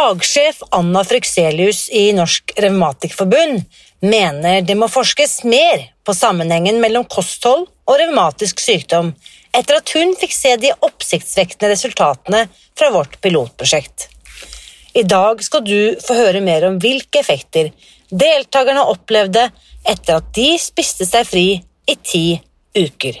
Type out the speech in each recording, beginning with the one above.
Fagsjef Anna Frykselius i Norsk Revmatikerforbund mener det må forskes mer på sammenhengen mellom kosthold og revmatisk sykdom, etter at hun fikk se de oppsiktsvekkende resultatene fra vårt pilotprosjekt. I dag skal du få høre mer om hvilke effekter deltakerne opplevde etter at de spiste seg fri i ti uker.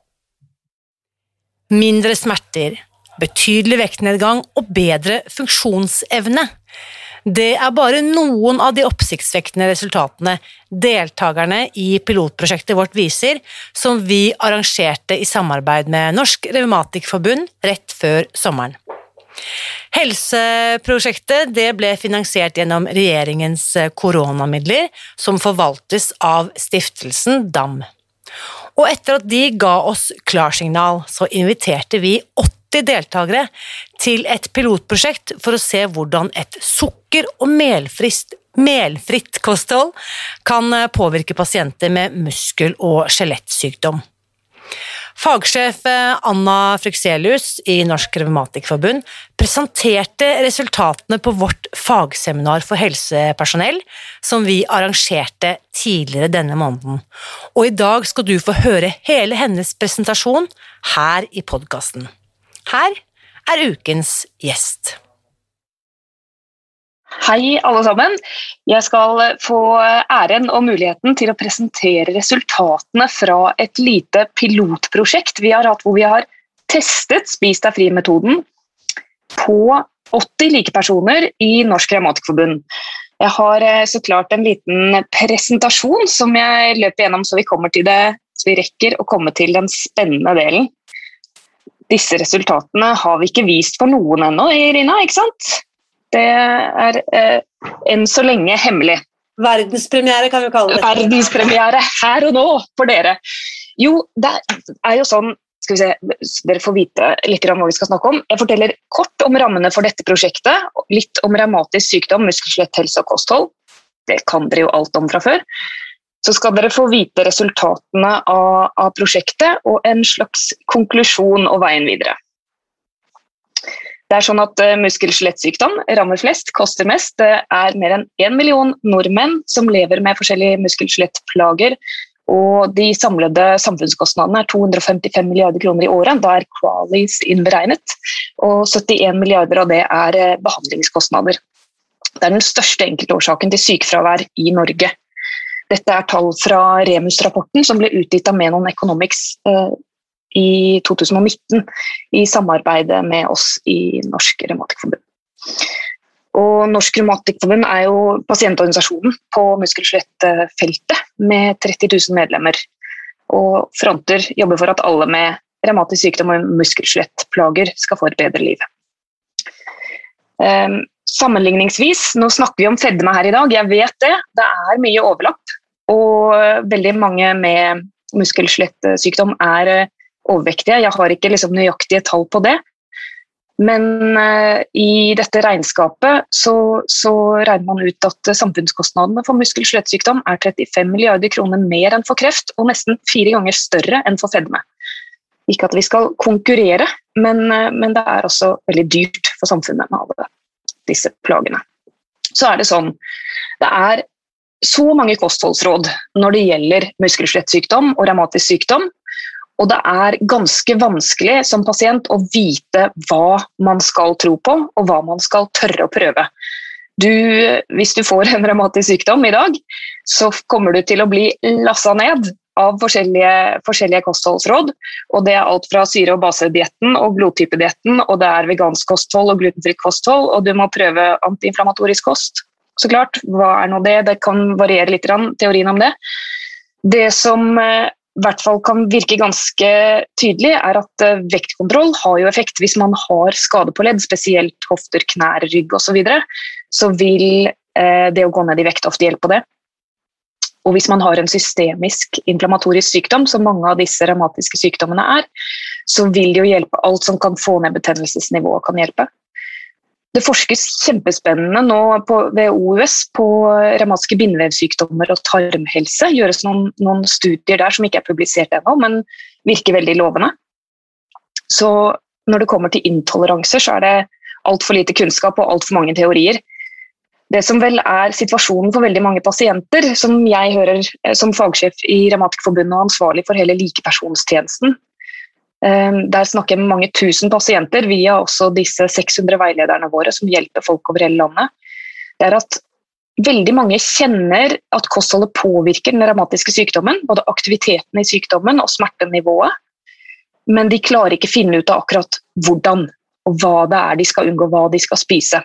Mindre smerter, betydelig vektnedgang og bedre funksjonsevne. Det er bare noen av de oppsiktsvekkende resultatene deltakerne i pilotprosjektet vårt viser, som vi arrangerte i samarbeid med Norsk Revmatikerforbund rett før sommeren. Helseprosjektet ble finansiert gjennom regjeringens koronamidler, som forvaltes av stiftelsen DAM. Og etter at de ga oss klarsignal, så inviterte vi 80 deltakere til et pilotprosjekt for å se hvordan et sukker- og melfritt, melfritt kosthold kan påvirke pasienter med muskel- og skjelettsykdom. Fagsjef Anna Frykselius i Norsk Revmatikerforbund presenterte resultatene på vårt fagseminar for helsepersonell, som vi arrangerte tidligere denne måneden. Og i dag skal du få høre hele hennes presentasjon her i podkasten. Her er ukens gjest. Hei, alle sammen. Jeg skal få æren og muligheten til å presentere resultatene fra et lite pilotprosjekt vi har hatt hvor vi har testet Spis deg fri-metoden på 80 likepersoner i Norsk Revmatikerforbund. Jeg har så klart en liten presentasjon som jeg løper gjennom så vi til det, så vi rekker å komme til den spennende delen. Disse resultatene har vi ikke vist for noen ennå, Irina, ikke sant? Det er eh, enn så lenge hemmelig. Verdenspremiere, kan vi kalle det. Verdenspremiere her og nå for dere. Jo, det er jo sånn skal vi se, Dere får vite litt om hva vi skal snakke om. Jeg forteller kort om rammene for dette prosjektet. Litt om revmatisk sykdom, muskel-skjelett, helse og kosthold. Det kan dere jo alt om fra før. Så skal dere få vite resultatene av, av prosjektet og en slags konklusjon og veien videre. Det er sånn at uh, Muskel-skjelettsykdom rammer flest, koster mest. Det er mer enn én million nordmenn som lever med forskjellige muskel-skjelettplager. Og de samlede samfunnskostnadene er 255 milliarder kroner i året. Da er Qualis innberegnet. Og 71 milliarder av det er uh, behandlingskostnader. Det er den største enkeltårsaken til sykefravær i Norge. Dette er tall fra Remus-rapporten som ble utgitt av Menon Economics uh, i 2019 i samarbeid med oss i Norsk Revmatikkforbund. Og Norsk Revmatikkforbund er jo pasientorganisasjonen på muskel- og skjelettfeltet med 30 000 medlemmer. Og fronter jobber for at alle med revmatisk sykdom og muskel-skjelettplager skal få et bedre liv. Um, sammenligningsvis, nå snakker vi om fedme her i dag, jeg vet det. Det er mye overlapp. Og veldig mange med muskel-skjelettsykdom er overvektige. Jeg har ikke liksom nøyaktige tall på det. Men uh, i dette regnskapet så, så, regner man ut at samfunnskostnadene for muskel-skjelettsykdom er 35 milliarder kroner mer enn for kreft, og nesten fire ganger større enn for fedme. Ikke at vi skal konkurrere, men, uh, men det er også veldig dyrt for samfunnet med alle disse plagene. Så er det sånn Det er så mange kostholdsråd når det gjelder muskelskjelettsykdom og revmatisk sykdom. Og det er ganske vanskelig som pasient å vite hva man skal tro på, og hva man skal tørre å prøve. Du, hvis du får en revmatisk sykdom i dag, så kommer du til å bli lassa ned av forskjellige, forskjellige, kostholdsråd. og Det er alt fra syre- og basedietten og blodtypedietten, og det er vegansk kosthold og glutenfritt kosthold, og du må prøve antiinflamatorisk kost. Så klart, Hva er nå det? Det kan variere litt, teorien om det. Det som eh, i hvert fall kan virke ganske tydelig, er at eh, vektkontroll har jo effekt. Hvis man har skade på ledd, spesielt hofter, knær, rygg osv., så, videre, så vil eh, det å gå ned i vekt ofte hjelpe på det. Og hvis man har en systemisk inflammatorisk sykdom, som mange av disse revmatiske sykdommene er, så vil det jo hjelpe. Alt som kan få ned betennelsesnivået, kan hjelpe. Det forskes kjempespennende nå på, ved OUS på revmatiske bindevevsykdommer og tarmhelse. Det gjøres noen, noen, studier der som ikke er publisert ennå, men virker veldig lovende. Så når det kommer til intoleranser, så er det altfor lite kunnskap og altfor mange teorier det som vel er situasjonen for veldig mange pasienter, som jeg hører eh, som fagsjef i Revmatikerforbundet og ansvarlig for hele likepersonstjenesten. Eh, der snakker jeg med mange tusen pasienter via også disse 600 veilederne våre som hjelper folk over hele landet. Det er at veldig mange kjenner at kostholdet påvirker den revmatiske sykdommen, både aktiviteten i sykdommen og smertenivået, men de klarer ikke finne ut av akkurat hvordan og hva det er de skal unngå, hva de skal spise.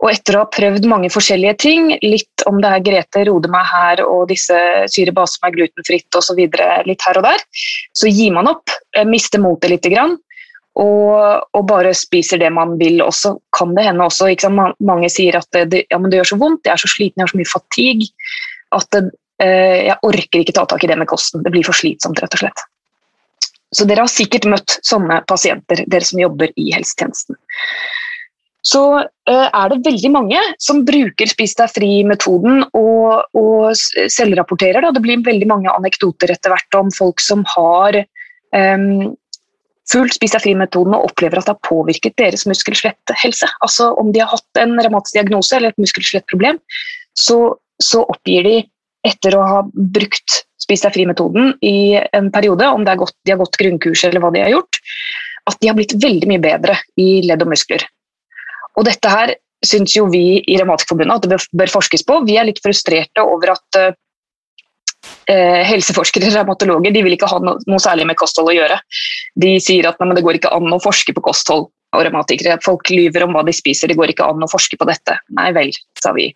Og etter å ha prøvd mange forskjellige ting, litt om det er Grete rode meg her og disse syrebase som er glutenfritt osv., litt her og der, så gir man opp, mister motet litt grann, og, og, bare spiser det man vil. Og så kan det hende også Mange sier at det, ja, det, gjør så vondt, jeg er så sliten, jeg har så mye fatigue at det, eh, jeg orker ikke ta tak i det med kosten. Det blir for slitsomt, rett og slett. Så dere har sikkert møtt sånne pasienter, dere som jobber i helsetjenesten så uh, er det veldig mange som bruker Spis deg fri-metoden og, og selvrapporterer. Da. Det blir veldig mange anekdoter etter hvert om folk som har um, fulgt Spis deg fri-metoden og opplever at det har påvirket deres muskel-skjelett-helse. Altså Om de har hatt en revmatisk diagnose eller et muskel-skjelett-problem, så, så, oppgir de etter å ha brukt Spis deg fri-metoden i en periode, om gått, de har gått grunnkurs eller hva de har gjort, at de har blitt veldig mye bedre i ledd og muskler. Og dette her syns jo vi i Revmatikerforbundet at det bør forskes på. Vi er litt frustrerte over at Eh, helseforskere revmatologer de vil ikke ha noe, noe, særlig med kosthold å gjøre. De sier at nei, det går ikke an å forske på kosthold og revmatikere. Folk lyver om hva de spiser, det går ikke an å forske på dette. Nei vel, sa vi.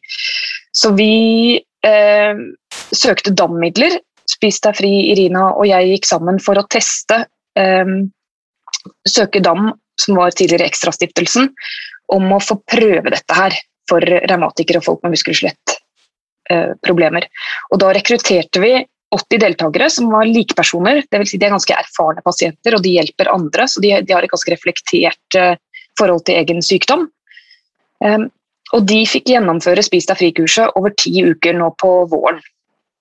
Så vi eh, søkte DAM-midler. Spis deg fri, Irina og jeg gikk sammen for å teste eh, søke DAM, som var tidligere Ekstrastiftelsen, om å få prøve dette her for revmatikere og folk med muskel- og skjelettproblemer. Og da rekrutterte vi 80 deltakere som var likepersoner. Dvs. Si de er ganske erfarne pasienter og de hjelper andre, så de, de har et ganske reflektert uh, forhold til egen sykdom. Um, og de fikk gjennomføre Spis deg fri-kurset over ti uker nå på våren.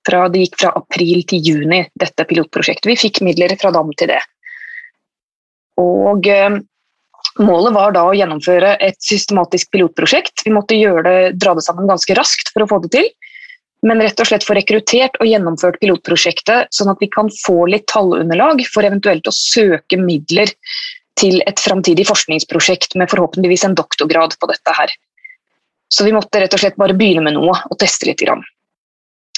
Fra, det gikk fra april til juni, dette pilotprosjektet. Vi fikk midler fra DAM til det. Og Målet var da å gjennomføre et systematisk pilotprosjekt. Vi måtte det, dra det sammen ganske raskt for å få det til. Men rett og slett få rekruttert og gjennomført pilotprosjektet, sånn at vi kan få litt tallunderlag for eventuelt å søke midler til et framtidig forskningsprosjekt med forhåpentligvis en doktorgrad på dette her. Så vi måtte rett og slett bare begynne med noe og teste litt. Grann.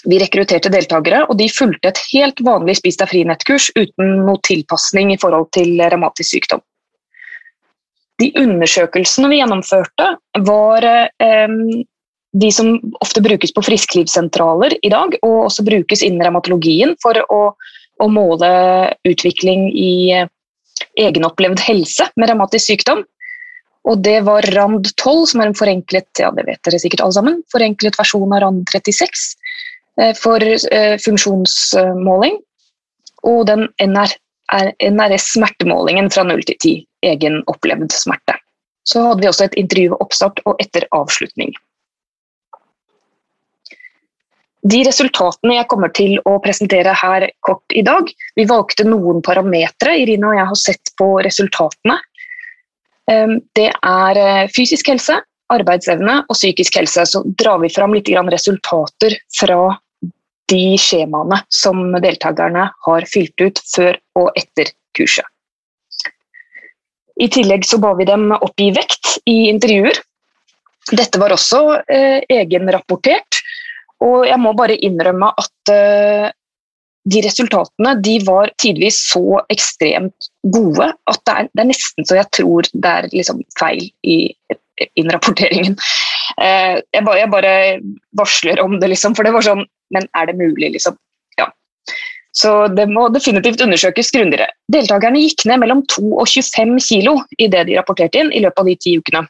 Vi rekrutterte deltakere, og de fulgte et helt vanlig Spis deg fri-nettkurs uten noe tilpasning i forhold til revmatisk sykdom. De undersøkelsene vi gjennomførte, var eh, de som ofte brukes på frisklivssentraler i dag, og også brukes innen revmatologien for å, å, måle utvikling i eh, egenopplevd helse med revmatisk sykdom. Og det var RAND12, som er en forenklet ja det vet dere sikkert alle sammen, forenklet versjon av RAND36 eh, for funksjonsmåling. Og den NR, NRS-smertemålingen fra 0 til 10 egen opplevd smerte. Så hadde vi også et intervju ved oppstart og etter avslutning. De resultatene jeg kommer til å presentere her kort i dag Vi valgte noen parametere. Irina og jeg har sett på resultatene. Ehm, det er eh, fysisk helse, arbeidsevne og psykisk helse, så drar vi fram litt resultater fra de skjemaene som deltakerne har fylt ut før og etter kurset. I tillegg så ba vi dem oppgi vekt i intervjuer. Dette var også eh, egenrapportert, og jeg må bare innrømme at eh, de resultatene de var tidvis så ekstremt gode at det er, det er nesten så jeg tror det er liksom feil i innrapporteringen. Eh, jeg, bare, jeg, bare, varsler om det, liksom, for det var sånn Men er det mulig, liksom? Så det må definitivt undersøkes grundigere. Deltakerne gikk ned mellom 2 og 25 kilo i det de rapporterte inn i løpet av de ti ukene.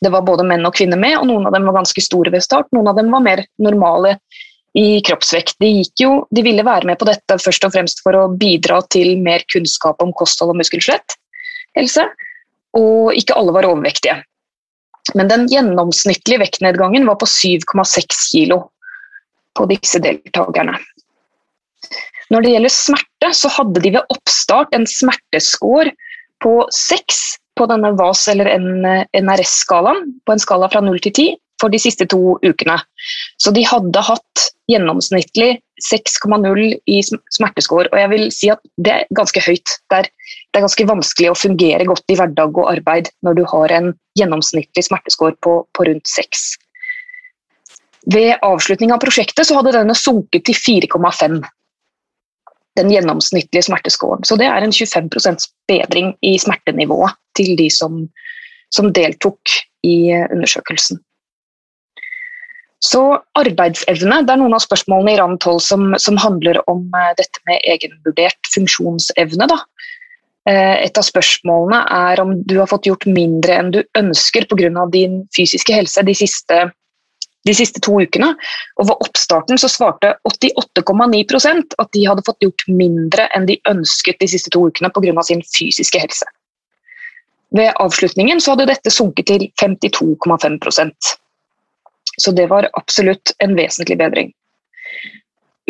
Det var både menn og kvinner med, og noen av dem var ganske store ved start. Noen av dem var mer normale i kroppsvekt. De, jo, de, ville være med på dette først og fremst for å bidra til mer kunnskap om kosthold og muskelskjelett helse, og ikke alle var overvektige. Men den gjennomsnittlige vektnedgangen var på 7,6 kilo på disse deltakerne. Når det gjelder smerte, så hadde de ved oppstart en smertescore på 6 på denne VAS- eller NRS-skalaen, på en skala fra 0 til 10 for de siste to ukene. Så de hadde hatt gjennomsnittlig 6,0 i smertescore, og jeg vil si at det er ganske høyt. Det er, det er, ganske vanskelig å fungere godt i hverdag og arbeid når du har en gjennomsnittlig smertescore på, på rundt 6. Ved avslutning av prosjektet så hadde denne sunket til 4,5 den gjennomsnittlige smertescoren. Så det er en 25% bedring i smertenivået til de som, som deltok i undersøkelsen. Så arbeidsevne det er noen av spørsmålene i rand 12 som, som, handler om uh, dette med egenvurdert funksjonsevne. Da. Uh, et av spørsmålene er om du har fått gjort mindre enn du ønsker pga. din fysiske helse de siste, de siste, to ukene. Og Ved oppstarten så svarte 88,9% at de hadde fått gjort mindre enn de ønsket de siste to ukene pga. sin fysiske helse. Ved avslutningen så hadde dette sunket til 52,5% så det var absolutt en vesentlig bedring.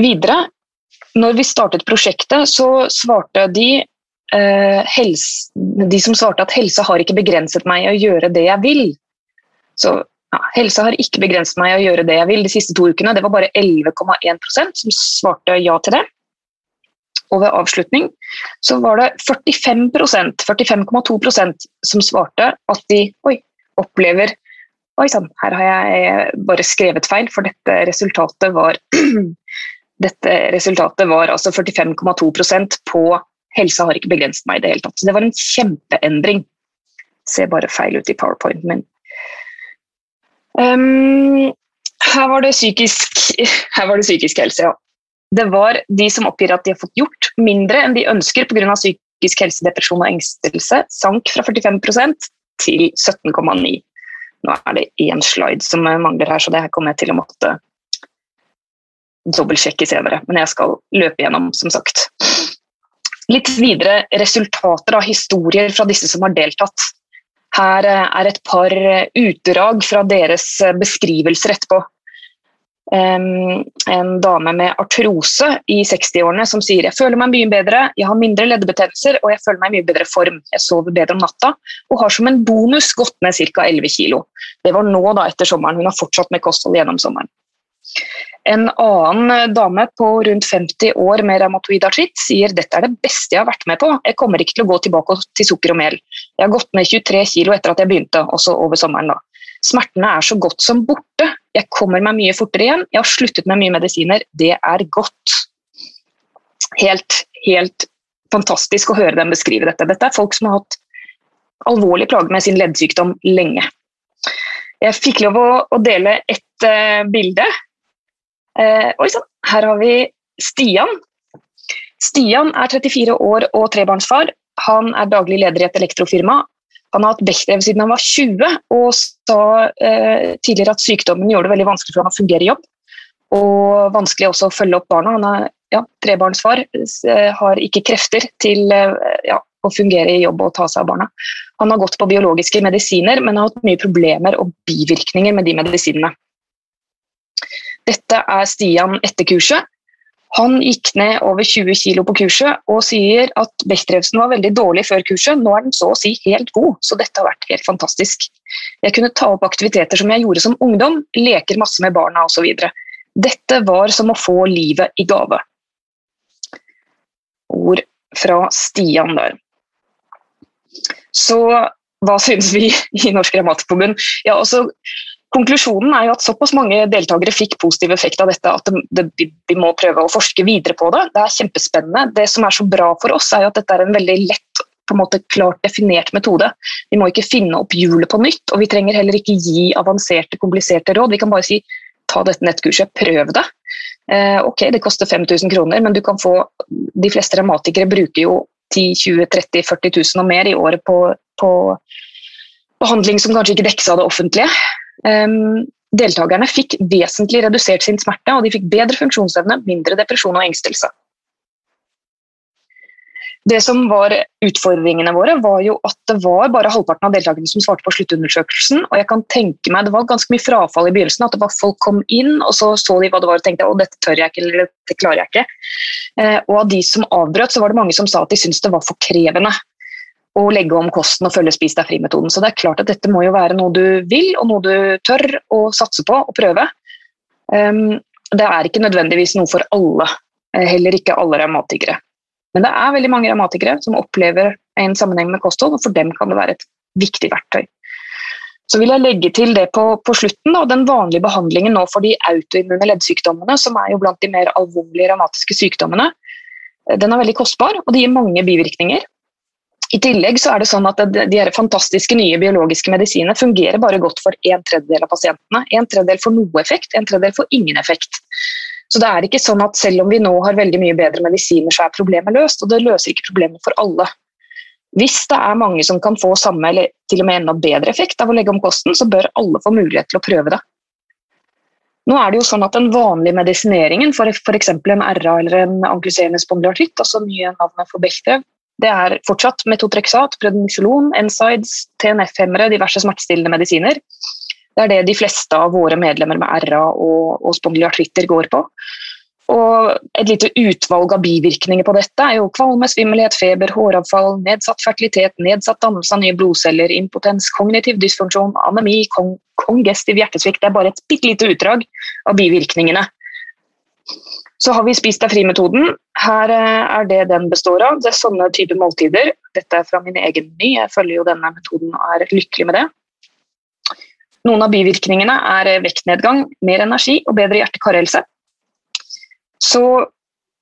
Videre, når vi startet prosjektet, så svarte de eh, helse, De som svarte at helse har ikke begrenset meg å gjøre det jeg vil. Så ja, helsa har ikke begrenset meg å gjøre det jeg vil de siste to ukene. Det var bare 11,1% som svarte ja til det. Og ved avslutning så var det 45% 45,2% som svarte at de oi, opplever Oi sann, her har jeg bare skrevet feil, for dette resultatet var Dette resultatet var altså 45,2% på Helsa har ikke begrenset meg i det hele tatt. Så det var en kjempeendring. Ser bare feil ut i powerpointen min. Um, her, var psykisk, her var det psykisk helse, ja. Det var de som oppgir at de har fått gjort mindre enn de ønsker pga. psykisk helse, depresjon og engstelse, sank fra 45% til 17,9 nå er det én slide som mangler her, så det her kommer jeg til å måtte dobbeltsjekke senere. Men jeg skal løpe gjennom, som sagt. Litt videre resultater av historier fra disse som har deltatt. Her er et par utdrag fra deres beskrivelser etterpå en dame med artrose i 60-årene som sier jeg føler meg mye bedre, jeg har mindre leddebetennelser og jeg føler meg i mye bedre form. Jeg sover bedre om natta og har som en bonus gått ned ca. 11 kg. Det var nå da etter sommeren. Hun har fortsatt med kosthold gjennom sommeren. En annen dame på rundt 50 år med revmatoid artritt sier dette er det beste jeg har vært med på. Jeg kommer ikke til å gå tilbake til sukker og mel. Jeg har gått ned 23 kg etter at jeg begynte, også over sommeren. da. Smertene er så godt som borte. Jeg kommer meg mye fortere igjen. Jeg har sluttet med mye medisiner. Det er godt. Helt, helt fantastisk å høre dem beskrive dette. Dette er folk som har hatt alvorlig plager med sin leddsykdom lenge. Jeg fikk lov å, dele et uh, bilde. Uh, oi sann, her har vi Stian. Stian er 34 år og trebarnsfar. Han er daglig leder i et elektrofirma han har hatt Bechdrev siden han var 20 og sa eh, tidligere at sykdommen gjorde det veldig vanskelig for ham å fungere i jobb. Og vanskelig også å følge opp barna. Han er ja, trebarnsfar, eh, har ikke krefter til eh, ja, å fungere i jobb og ta seg av barna. Han har gått på biologiske medisiner, men har hatt mye problemer og bivirkninger med de medisinene. Dette er Stian etter kurset. Han gikk ned over 20 kg på kurset og sier at vektdrevsen var veldig dårlig før kurset. Nå er den så å si helt god, så dette har vært helt fantastisk. Jeg kunne ta opp aktiviteter som jeg gjorde som ungdom, leker masse med barna osv. Dette var som å få livet i gave. Ord fra Stian der. Så hva syns vi i Norsk Revmatikerforbund? Ja, altså, konklusjonen er jo at såpass mange deltakere fikk positiv effekt av dette at det, det, vi må prøve å forske videre på det. Det er kjempespennende. Det som er så bra for oss, er jo at dette er en veldig lett på en måte klart definert metode. Vi må ikke finne opp hjulet på nytt, og vi trenger heller ikke gi avanserte, kompliserte råd. Vi kan bare si ta dette nettkurset, prøv det. Eh, ok, det koster 5000 kroner, men du kan få De fleste revmatikere bruker jo 10 20 30 40 000 og mer i året på, på behandling som kanskje ikke dekkes av det offentlige. Um, deltakerne fikk vesentlig redusert sin smerte, og de fikk bedre funksjonsevne, mindre depresjon og engstelse. Det som var utfordringene våre, var jo at det var bare halvparten av deltakerne som svarte på sluttundersøkelsen. Og jeg kan tenke meg, Det var ganske mye frafall i begynnelsen. at det var Folk kom inn, og så så de hva det var og tenkte å dette tør jeg ikke, eller dette klarer jeg ikke. Eh, og av de som avbrøt, så var det mange som sa at de syntes det var for krevende å legge om kosten og følge Spis deg fri-metoden. Så det er klart at dette må jo være noe du vil, og noe du tør å satse på og prøve. Um, det er ikke nødvendigvis noe for alle, eh, heller ikke alle revmatikere. Men det er veldig mange revmatikere som opplever en sammenheng med kosthold, og for dem kan det være et viktig verktøy. Så vil jeg legge til det på, på slutten, da, den vanlige behandlingen nå for de autoimmune leddsykdommene, som er jo blant de mer alvorlige revmatiske sykdommene, den er veldig kostbar, og det gir mange bivirkninger. I tillegg så er det sånn at de her fantastiske nye biologiske medisinene fungerer bare godt for en tredjedel av pasientene. En tredjedel får noe effekt, en tredjedel får ingen effekt. Så det er ikke sånn at selv om vi nå har veldig mye bedre medisiner, så er problemet løst. Og det løser ikke problemet for alle. Hvis det er mange som kan få samme eller til og med enda bedre effekt av å legge om kosten, så bør alle få mulighet til å prøve det. Nå er det jo sånn at Den vanlige medisineringen for f.eks. en RA eller en ankluserende spondylartritt, altså mye navnet for Bechdrev, det er fortsatt metotrexat, prednisolon, NSIDES, TNF-hemmere, diverse smertestillende medisiner. Det er det de fleste av våre medlemmer med RA og, og spondylartritter går på. Og et lite utvalg av bivirkninger på dette er jo kvalme, svimmelhet, feber, håravfall, nedsatt fertilitet, nedsatt dannelse av nye blodceller, impotens, kognitiv dysfunksjon, anemi, kong kongestiv hjertesvikt. Det er bare et bitte lite utdrag av bivirkningene. Så har vi spist deg fri-metoden. Her eh, er det den består av. Det er sånne typer måltider. Dette er fra min egen meny. Jeg følger jo denne metoden og er lykkelig med det. Noen av bivirkningene er vektnedgang, mer energi og bedre hjerte-karhelse. Så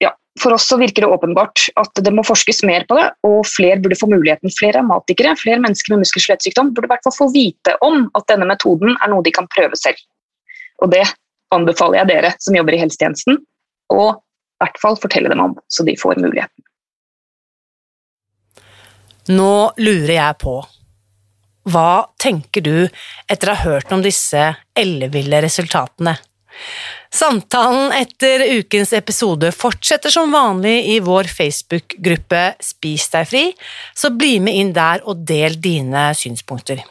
ja, for oss så virker det åpenbart at det må forskes mer på det, og flere burde få muligheten. Flere revmatikere, flere mennesker med muskel- og skjelettsykdom burde i hvert fall få vite om at denne metoden er noe de kan prøve selv. Og det anbefaler jeg dere som jobber i helsetjenesten, å i hvert fall fortelle dem om, så de får muligheten. Nå lurer jeg på hva tenker du etter å ha hørt om disse elleville resultatene? Samtalen etter ukens episode fortsetter som vanlig i vår Facebook-gruppe Spis deg fri, så bli med inn der og del dine synspunkter.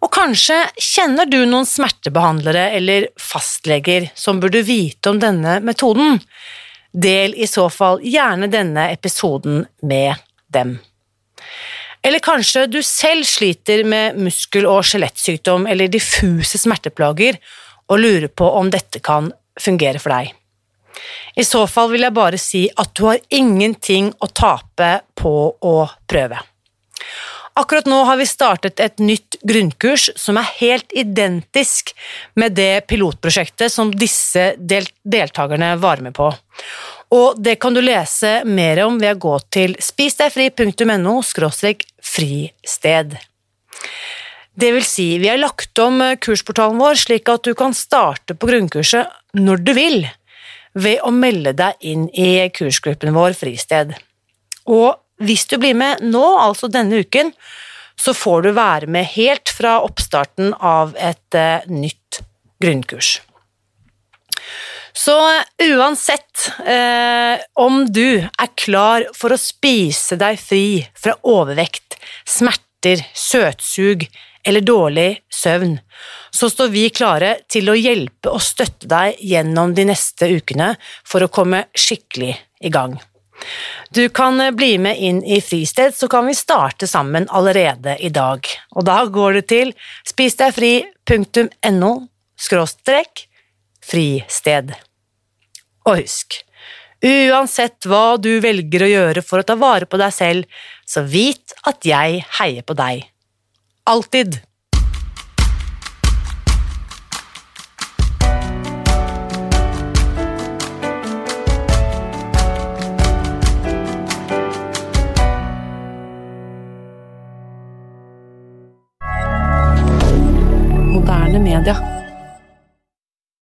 Og kanskje kjenner du noen smertebehandlere eller fastleger som burde vite om denne metoden? Del i så fall gjerne denne episoden med dem. Eller kanskje du selv sliter med muskel- og skjelettsykdom eller diffuse smerteplager og lurer på om dette kan fungere for deg. I så fall vil jeg bare si at du har ingenting å tape på å prøve. Akkurat nå har vi startet et nytt grunnkurs som er helt identisk med det pilotprosjektet som disse del deltakerne var med på. Og det kan du lese mer om ved å gå til spisdegfri.no fristed. Det vil si, vi har lagt om kursportalen vår slik at du kan starte på grunnkurset når du vil, ved å melde deg inn i kursgruppen vår Fristed. Og hvis du blir med nå, altså denne uken, så får du være med helt fra oppstarten av et uh, nytt grunnkurs. Så uansett eh, om du er klar for å spise deg fri fra overvekt, smerter, søtsug eller dårlig søvn, så står vi klare til å hjelpe og støtte deg gjennom de neste ukene for å komme skikkelig i gang. Du kan bli med inn i Fristed, så kan vi starte sammen allerede i dag. Og da går du til spisdegfri.no skråstrek fristed. Og husk, uansett hva du velger å gjøre for å ta vare på deg selv, så vit at jeg heier på deg. Alltid.